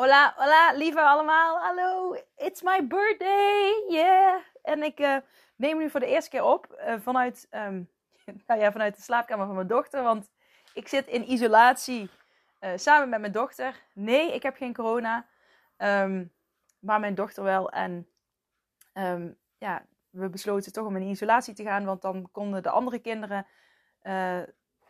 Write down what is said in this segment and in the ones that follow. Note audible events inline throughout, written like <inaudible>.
Hola, hola, lieve allemaal. Hallo, it's my birthday. Yeah. En ik uh, neem nu voor de eerste keer op uh, vanuit, um, <laughs> nou ja, vanuit de slaapkamer van mijn dochter. Want ik zit in isolatie uh, samen met mijn dochter. Nee, ik heb geen corona. Um, maar mijn dochter wel. En um, ja, we besloten toch om in isolatie te gaan. Want dan konden de andere kinderen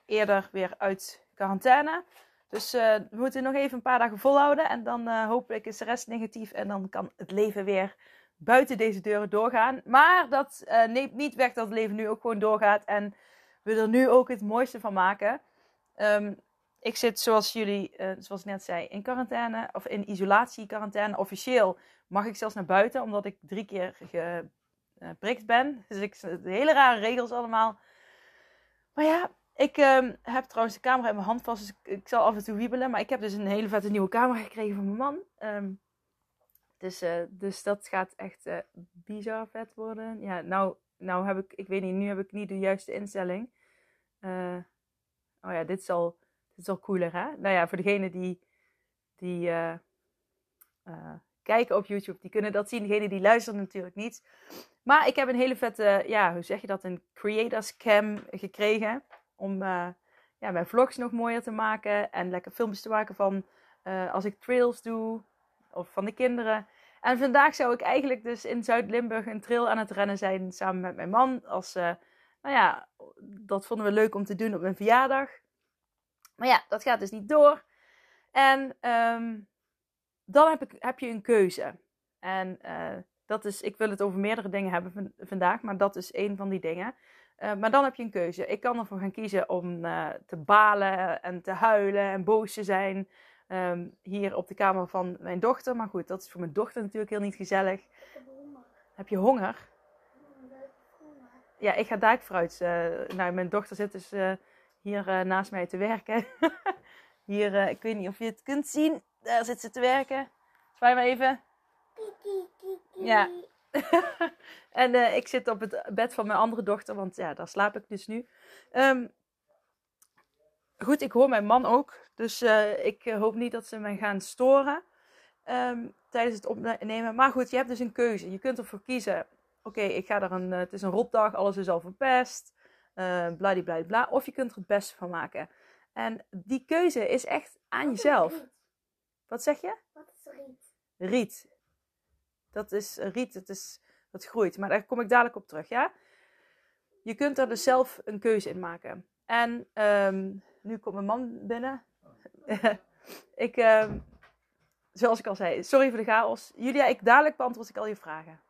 eerder weer uit quarantaine. Dus uh, we moeten nog even een paar dagen volhouden. En dan uh, hopelijk is de rest negatief. En dan kan het leven weer buiten deze deuren doorgaan. Maar dat uh, neemt niet weg dat het leven nu ook gewoon doorgaat. En we er nu ook het mooiste van maken. Um, ik zit, zoals jullie, zoals ik net zei, in quarantaine. Of in isolatie, quarantaine. Officieel mag ik zelfs naar buiten. Omdat ik drie keer geprikt ben. Dus ik, hele rare regels allemaal. Maar ja, ik um, heb trouwens de camera in mijn hand vast, dus ik, zal af en toe wiebelen. Maar ik heb dus een hele vette nieuwe camera gekregen van mijn man. Um, dus, uh, dus dat gaat echt uh, bizar vet worden. Ja, nou, nou heb ik, ik weet niet, nu heb ik niet de juiste instelling. Uh, oh ja, dit is al, dit is al cooler hè. Nou ja, voor degenen die, die kijken op YouTube, die kunnen dat zien. Degenen die luisteren natuurlijk niet. Maar ik heb een hele vette, ja, hoe zeg je dat, een creators cam gekregen om uh, ja, mijn vlogs nog mooier te maken en lekker filmpjes te maken van uh, als ik trails doe of van de kinderen. En vandaag zou ik eigenlijk dus in Zuid-Limburg een trail aan het rennen zijn samen met mijn man. Als, uh, nou ja, dat vonden we leuk om te doen op mijn verjaardag. Maar ja, dat gaat dus niet door. En um, dan heb, ik, heb je een keuze. En dat is, ik wil het over meerdere dingen hebben vandaag, maar dat is één van die dingen. Uh, maar dan heb je een keuze. Ik kan ervoor gaan kiezen om uh, te balen en te huilen en boos te zijn. Um, hier op de kamer van mijn dochter. Maar goed, dat is voor mijn dochter natuurlijk heel niet gezellig. Heb, je honger? Ja, ik ga duikfruit. Uh, nou, mijn dochter zit dus hier naast mij te werken. <laughs> hier, ik weet niet of je het kunt zien. Daar zit ze te werken. Zwaai maar even. Ja, <laughs> en uh, ik zit op het bed van mijn andere dochter, want ja, daar slaap ik dus nu. Um, goed, ik hoor mijn man ook. Dus uh, ik hoop niet dat ze mij gaan storen um, tijdens het opnemen. Maar goed, je hebt dus een keuze. Je kunt ervoor kiezen. Oké, okay, ik ga er een. Uh, het is een rotdag, alles is al verpest. Uh, bla. Of je kunt er het beste van maken. En die keuze is echt aan Wat jezelf. Wat zeg je? Wat is riet? Riet. Dat is riet, het is, dat groeit. Maar daar kom ik dadelijk op terug, ja? Je kunt er dus zelf een keuze in maken. En um, nu komt mijn man binnen. <laughs> ik, um, zoals ik al zei, sorry voor de chaos. Julia, ik dadelijk beantwoord ik al je vragen.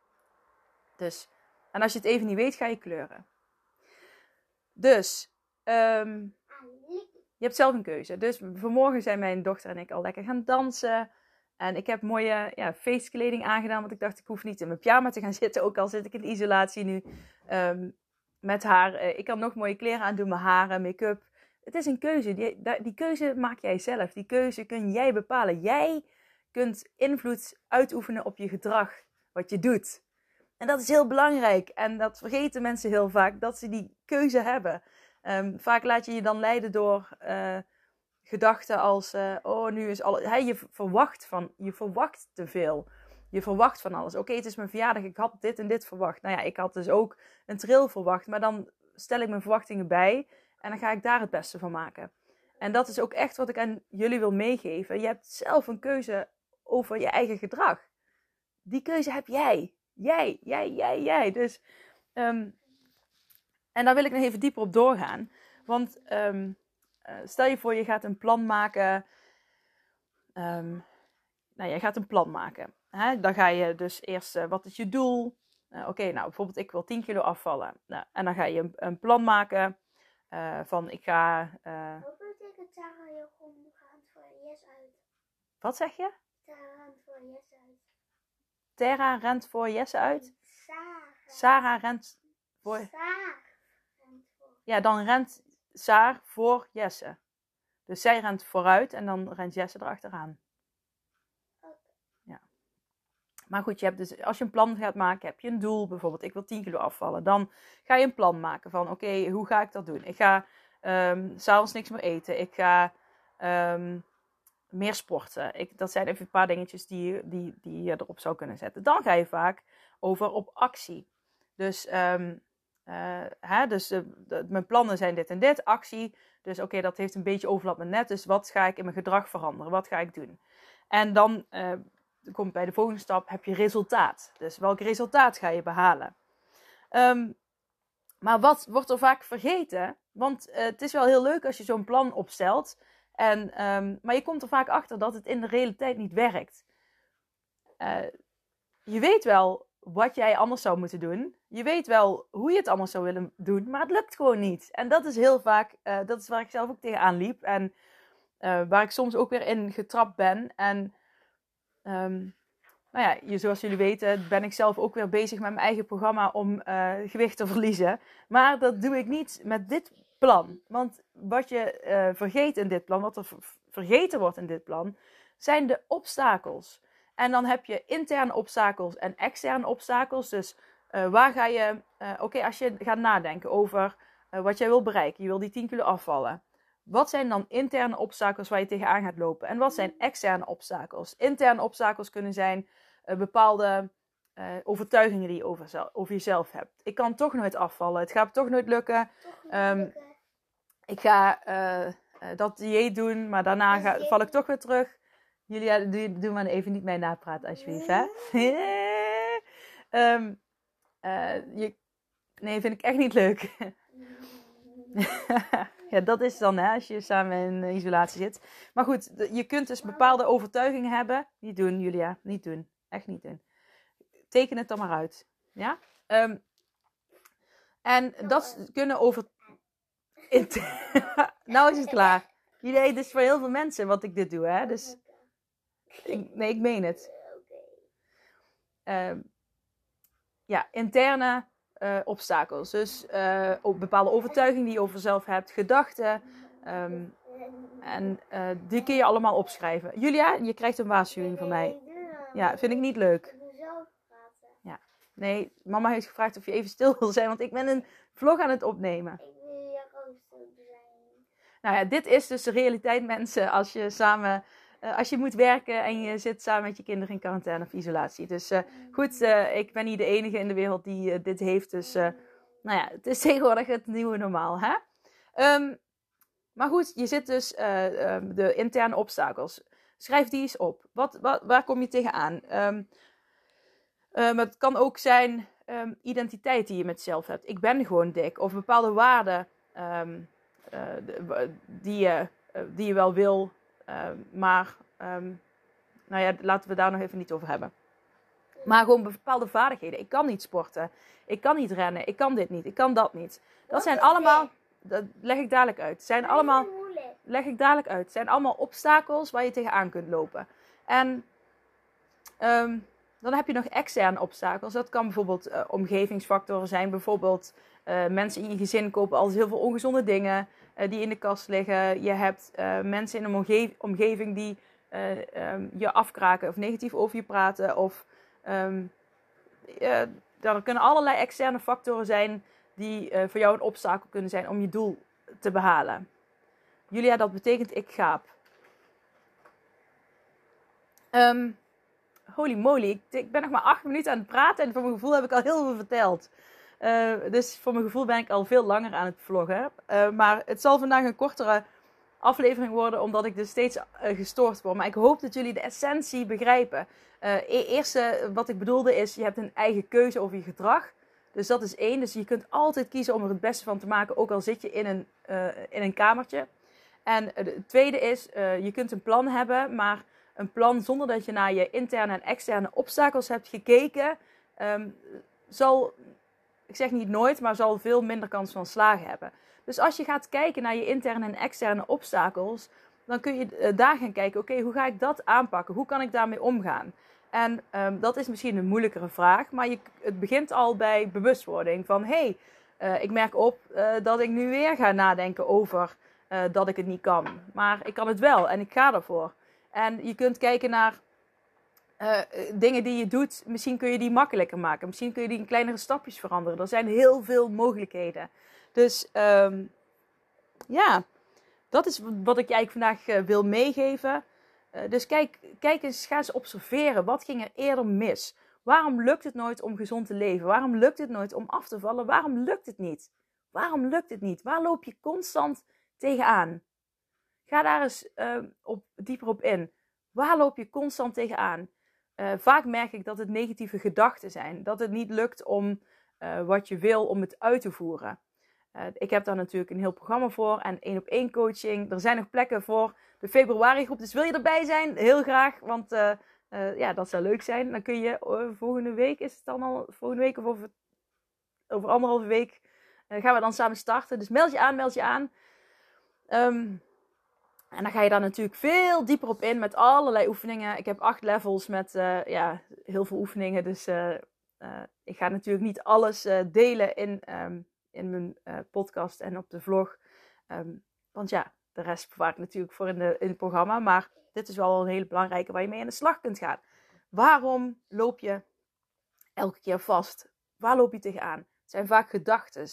Dus, en als je het even niet weet, ga je kleuren. Dus, um, je hebt zelf een keuze. Dus vanmorgen zijn mijn dochter en ik al lekker gaan dansen. En ik heb mooie ja, feestkleding aangedaan, want ik dacht ik hoef niet in mijn pyjama te gaan <laughs> zitten, ook al zit ik in isolatie nu um, met haar. Uh, ik kan nog mooie kleren aandoen, mijn haren, make-up. Het is een keuze. Die, die keuze maak jij zelf. Die keuze kun jij bepalen. Jij kunt invloed uitoefenen op je gedrag, wat je doet. En dat is heel belangrijk. En dat vergeten mensen heel vaak, dat ze die keuze hebben. Um, vaak laat je je dan leiden door... Uh, gedachten als, uh, oh, nu is alles. Hey, je verwacht van, je verwacht te veel. Je verwacht van alles. Oké, het is mijn verjaardag, ik had dit en dit verwacht. Nou ja, ik had dus ook een trail verwacht, maar dan stel ik mijn verwachtingen bij en dan ga ik daar het beste van maken. En dat is ook echt wat ik aan jullie wil meegeven. Je hebt zelf een keuze over je eigen gedrag. Die keuze heb jij. Jij, jij, jij, jij. Dus, um, en daar wil ik nog even dieper op doorgaan. Want um, uh, stel je voor, je gaat een plan maken. Um, nou, je gaat een plan maken. Hè? Dan ga je dus eerst, uh, wat is je doel? Uh, Oké, nou bijvoorbeeld ik wil 10 kilo afvallen. Nou, en dan ga je een, een plan maken van ik ga... Wat betekent Sarah je gaat voor yes uit? Wat zeg je? Sarah rent voor yes uit. Terra rent voor Jesse uit? Sarah. Sarah rent voor... Sarah rent voor... Ja, dan rent Saar voor Jesse. Dus zij rent vooruit en dan rent Jesse erachteraan. Ja. Maar goed, je hebt dus, als je een plan gaat maken, heb je een doel. Bijvoorbeeld, ik wil 10 kilo afvallen. Dan ga je een plan maken van, oké, hoe ga ik dat doen? Ik ga um, s'avonds niks meer eten. Ik ga um, meer sporten. Ik, dat zijn even een paar dingetjes die, die, die je erop zou kunnen zetten. Dan ga je vaak over op actie. Dus, um, uh, hè, dus de, mijn plannen zijn dit en dit, actie. Dus oké, dat heeft een beetje overlap met net. Dus wat ga ik in mijn gedrag veranderen? Wat ga ik doen? En dan uh, komt bij de volgende stap, heb je resultaat. Dus welk resultaat ga je behalen? Um, maar wat wordt er vaak vergeten? Want het is wel heel leuk als je zo'n plan opstelt. En, um, maar je komt er vaak achter dat het in de realiteit niet werkt. Je weet wel wat jij anders zou moeten doen. Je weet wel hoe je het anders zou willen doen, maar het lukt gewoon niet. En dat is heel vaak, uh, dat is waar ik zelf ook tegenaan liep. En uh, waar ik soms ook weer in getrapt ben. En um, nou ja, zoals jullie weten, ben ik zelf ook weer bezig met mijn eigen programma om uh, gewicht te verliezen. Maar dat doe ik niet met dit plan. Want wat je vergeet in dit plan, wat er vergeten wordt in dit plan, zijn de obstakels. En dan heb je interne obstakels en externe obstakels. Dus uh, waar ga je, oké, okay, als je gaat nadenken over wat jij wil bereiken, je wil die 10 kilo afvallen. Wat zijn dan interne obstakels waar je tegenaan gaat lopen? En wat zijn externe obstakels? Interne obstakels kunnen zijn bepaalde overtuigingen die je over, over, jezelf hebt. Ik kan toch nooit afvallen. Het gaat toch nooit lukken. Toch nooit um, lukken. Ik ga dat dieet doen, maar daarna ga, val ik toch weer terug. Julia, doe, doe maar even niet mee napraten, alsjeblieft. Hè? um, <laughs> <laughs> je, nee, vind ik echt niet leuk. <laughs> ja, dat is dan hè, als je samen in isolatie zit. Maar goed, je kunt dus bepaalde overtuigingen hebben. Niet doen, Julia, niet doen. Echt niet doen. Teken het dan maar uit. Ja? Um, en dat kunnen over. nou is het klaar. Jullie, dit is voor heel veel mensen wat ik dit doe, hè? Dus. Ik, nee, ik meen het. Um, ja, interne uh, obstakels. Dus uh, bepaalde overtuigingen die je over jezelf hebt, gedachten. Um, en uh, die kun je allemaal opschrijven. Julia, je krijgt een waarschuwing van mij. Ja, vind ik niet leuk. Ja. Nee, mama heeft gevraagd of je even stil wil zijn, want ik ben een vlog aan het opnemen. Ik wil ook stil zijn. Nou ja, dit is dus de realiteit, mensen, als je samen... Uh, als je moet werken en je zit samen met je kinderen in quarantaine of isolatie. Dus uh, goed, uh, ik ben niet de enige in de wereld die dit heeft. Dus nou ja, het is <laughs> tegenwoordig het nieuwe normaal. Hè? Um, maar goed, je zit dus um, de interne obstakels. Schrijf die eens op. Wat, wat, waar kom je tegenaan? Um, het kan ook zijn identiteit die je met jezelf hebt. Ik ben gewoon dik. Of bepaalde waarden die, je, die je wel wil. Maar nou ja, laten we daar nog even niet over hebben. Maar gewoon bepaalde vaardigheden. Ik kan niet sporten. Ik kan niet rennen. Ik kan dit niet. Ik kan dat niet. Dat zijn allemaal. Dat leg ik dadelijk uit. Zijn allemaal leg ik dadelijk uit. Zijn allemaal obstakels waar je tegenaan kunt lopen. En um, dan heb je nog externe obstakels. Dat kan bijvoorbeeld uh, omgevingsfactoren zijn. Bijvoorbeeld uh, mensen in je gezin kopen altijd heel veel ongezonde dingen die in de kast liggen. Je hebt mensen in een omge omgeving die um, je afkraken of negatief over je praten. Of um, er kunnen allerlei externe factoren zijn die voor jou een obstakel kunnen zijn om je doel te behalen. Julia, dat betekent ik gaap. Um, holy moly, ik, ik, ben nog maar acht minuten aan het praten en voor mijn gevoel heb ik al heel veel verteld. Uh, dus voor mijn gevoel ben ik al veel langer aan het vloggen. Uh, maar het zal vandaag een kortere aflevering worden, omdat ik dus steeds uh, gestoord word. Maar ik hoop dat jullie de essentie begrijpen. E eerste wat ik bedoelde is, je hebt een eigen keuze over je gedrag. Dus dat is één. Dus je kunt altijd kiezen om er het beste van te maken, ook al zit je in een, in een kamertje. En het tweede is, je kunt een plan hebben, maar een plan zonder dat je naar je interne en externe obstakels hebt gekeken, um, zal, ik zeg niet nooit, maar zal veel minder kans van slagen hebben. Dus als je gaat kijken naar je interne en externe obstakels, dan kun je eh, daar gaan kijken, oké, hoe ga ik dat aanpakken? Hoe kan ik daarmee omgaan? En um, dat is misschien een moeilijkere vraag, maar je, het begint al bij bewustwording van, hey, uh, ik merk op uh, dat ik nu weer ga nadenken over dat ik het niet kan. Maar ik kan het wel en ik ga ervoor. En je kunt kijken naar dingen die je doet, misschien kun je die makkelijker maken. Misschien kun je die in kleinere stapjes veranderen. Er zijn heel veel mogelijkheden. Dus um, ja, dat is wat ik je eigenlijk vandaag uh, wil meegeven. Dus kijk, kijk eens, ga eens observeren. Wat ging er eerder mis? Waarom lukt het nooit om gezond te leven? Waarom lukt het nooit om af te vallen? Waarom lukt het niet? Waarom lukt het niet? Waar loop je constant tegenaan? Ga daar eens uh, op, dieper op in. Waar loop je constant tegenaan? Uh, vaak merk ik dat het negatieve gedachten zijn. Dat het niet lukt om uh, wat je wil, om het uit te voeren. Uh, ik heb daar natuurlijk een heel programma voor en één op één coaching. Er zijn nog plekken voor de februari groep. Dus wil je erbij zijn? Heel graag, want ja, dat zou leuk zijn. Dan kun je volgende week, is het dan al volgende week of over, over anderhalve week, gaan we dan samen starten. Dus meld je aan, meld je aan. Um, en dan ga je daar natuurlijk veel dieper op in met allerlei oefeningen. Ik heb acht levels met ja, heel veel oefeningen. Dus ik ga natuurlijk niet alles delen in... Um, in mijn podcast en op de vlog. Um, want ja, de rest bewaar ik natuurlijk voor in, de, in het programma. Maar dit is wel een hele belangrijke waar je mee aan de slag kunt gaan. Waarom loop je elke keer vast? Waar loop je tegenaan? Het zijn vaak gedachten,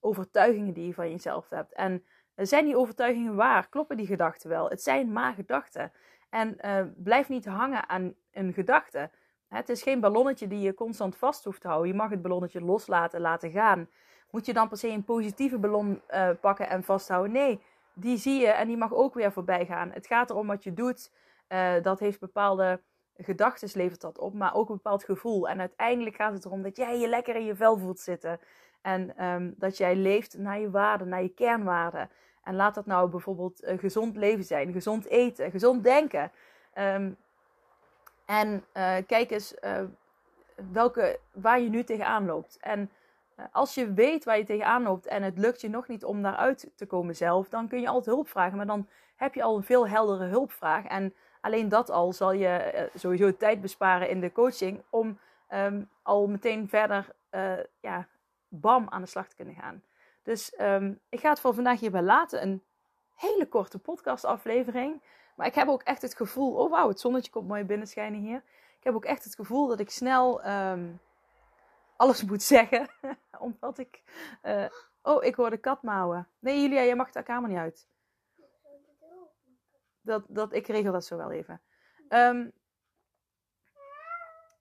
overtuigingen die je van jezelf hebt. En zijn die overtuigingen waar? Kloppen die gedachten wel? Het zijn maar gedachten. En uh, blijf niet hangen aan een gedachte. Het is geen ballonnetje die je constant vast hoeft te houden. Je mag het ballonnetje loslaten, laten gaan. Moet je dan per se een positieve ballon uh, pakken en vasthouden? Nee, die zie je en die mag ook weer voorbij gaan. Het gaat erom wat je doet. Dat heeft bepaalde gedachten, levert dat op, maar ook een bepaald gevoel. En uiteindelijk gaat het erom dat jij je lekker in je vel voelt zitten. En um, dat jij leeft naar je waarden, naar je kernwaarden. En laat dat nou bijvoorbeeld uh, gezond leven zijn, gezond eten, gezond denken. Um, en uh, kijk eens welke, waar je nu tegenaan loopt. En als je weet waar je tegenaan loopt en het lukt je nog niet om daaruit te komen zelf, dan kun je altijd hulp vragen. Maar dan heb je al een veel heldere hulpvraag. En alleen dat al zal je sowieso tijd besparen in de coaching om um, al meteen verder uh, ja, bam aan de slag te kunnen gaan. Dus um, ik ga het voor vandaag hierbij laten. Een hele korte podcastaflevering. Maar ik heb ook echt het gevoel, oh wauw, het zonnetje komt mooi binnenschijnen hier. Ik heb ook echt het gevoel dat ik snel um, alles <laughs> moet zeggen. <laughs> Omdat ik. Uh, oh, ik hoor de kat mouwen. Nee, Julia, jij mag de kamer niet uit. Dat, dat, ik regel dat zo wel even. Um,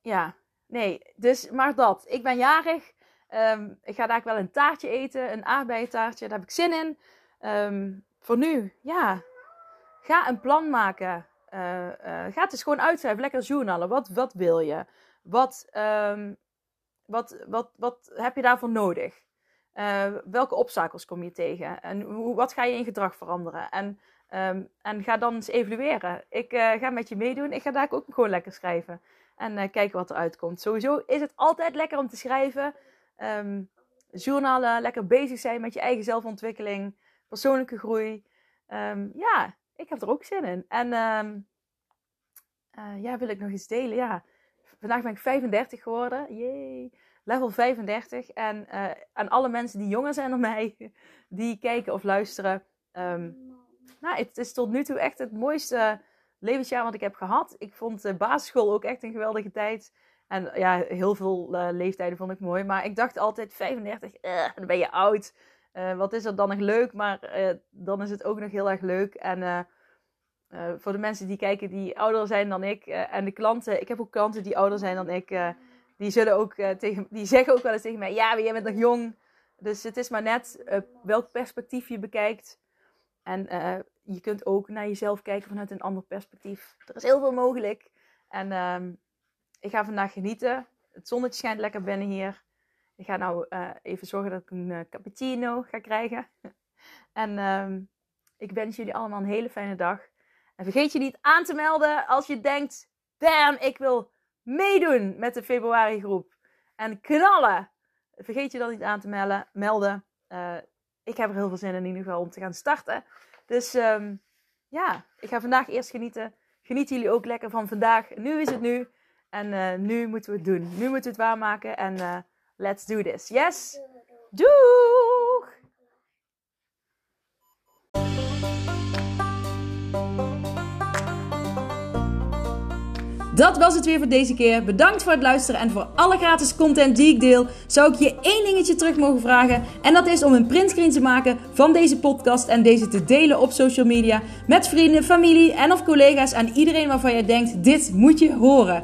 ja, nee, dus maar dat. Ik ben jarig. Um, ik ga daar wel een taartje eten, een aardbeientaartje. Daar heb ik zin in. Um, voor nu, ja. Ga een plan maken. Uh, uh, ga het eens gewoon uitschrijven. Lekker journalen. Wat, wat wil je? Wat, um, wat, wat, wat heb je daarvoor nodig? Uh, welke obstakels kom je tegen? En hoe, wat ga je in gedrag veranderen? En, en ga dan eens evalueren. Ik ga met je meedoen. Ik ga daar ook gewoon lekker schrijven. En kijken wat eruit komt. Sowieso is het altijd lekker om te schrijven. Um, journalen, lekker bezig zijn met je eigen zelfontwikkeling. Persoonlijke groei. Um, ja, ik heb er ook zin in. En ja, wil ik nog iets delen? Ja, vandaag ben ik 35 geworden. Yay. Level 35. En uh, aan alle mensen die jonger zijn dan mij, <laughs> die kijken of luisteren. Nou, het is tot nu toe echt het mooiste levensjaar wat ik heb gehad. Ik vond de basisschool ook echt een geweldige tijd. En ja, heel veel uh, leeftijden vond ik mooi. Maar ik dacht altijd 35, uh, dan ben je oud. Uh, wat is er dan nog leuk? Maar dan is het ook nog heel erg leuk. En voor de mensen die kijken die ouder zijn dan ik en de klanten, ik heb ook klanten die ouder zijn dan ik, die zullen ook tegen, die zeggen ook wel eens tegen mij, ja, maar jij bent nog jong. Dus het is maar net welk perspectief je bekijkt. En je kunt ook naar jezelf kijken vanuit een ander perspectief. Er is heel veel mogelijk. En ehm, ik ga vandaag genieten. Het zonnetje schijnt lekker binnen hier. Ik ga nou even zorgen dat ik een cappuccino ga krijgen. <laughs> en um, ik wens jullie allemaal een hele fijne dag. En vergeet je niet aan te melden als je denkt: damn, ik wil meedoen met de februari groep. en knallen. Vergeet je dan niet aan te melden. melden. Uh, ik heb er heel veel zin in, in ieder geval om te gaan starten. Dus um, ja, ik ga vandaag eerst genieten. Genieten jullie ook lekker van vandaag. Nu is het nu. En uh, nu moeten we het doen. Nu moeten we het waarmaken. En uh, let's do this. Yes? Doeg! Dat was het weer voor deze keer. Bedankt voor het luisteren en voor alle gratis content die ik deel. Zou ik je één dingetje terug mogen vragen? En dat is om een printscreen te maken van deze podcast en deze te delen op social media met vrienden, familie en of collega's en iedereen waarvan je denkt: dit moet je horen.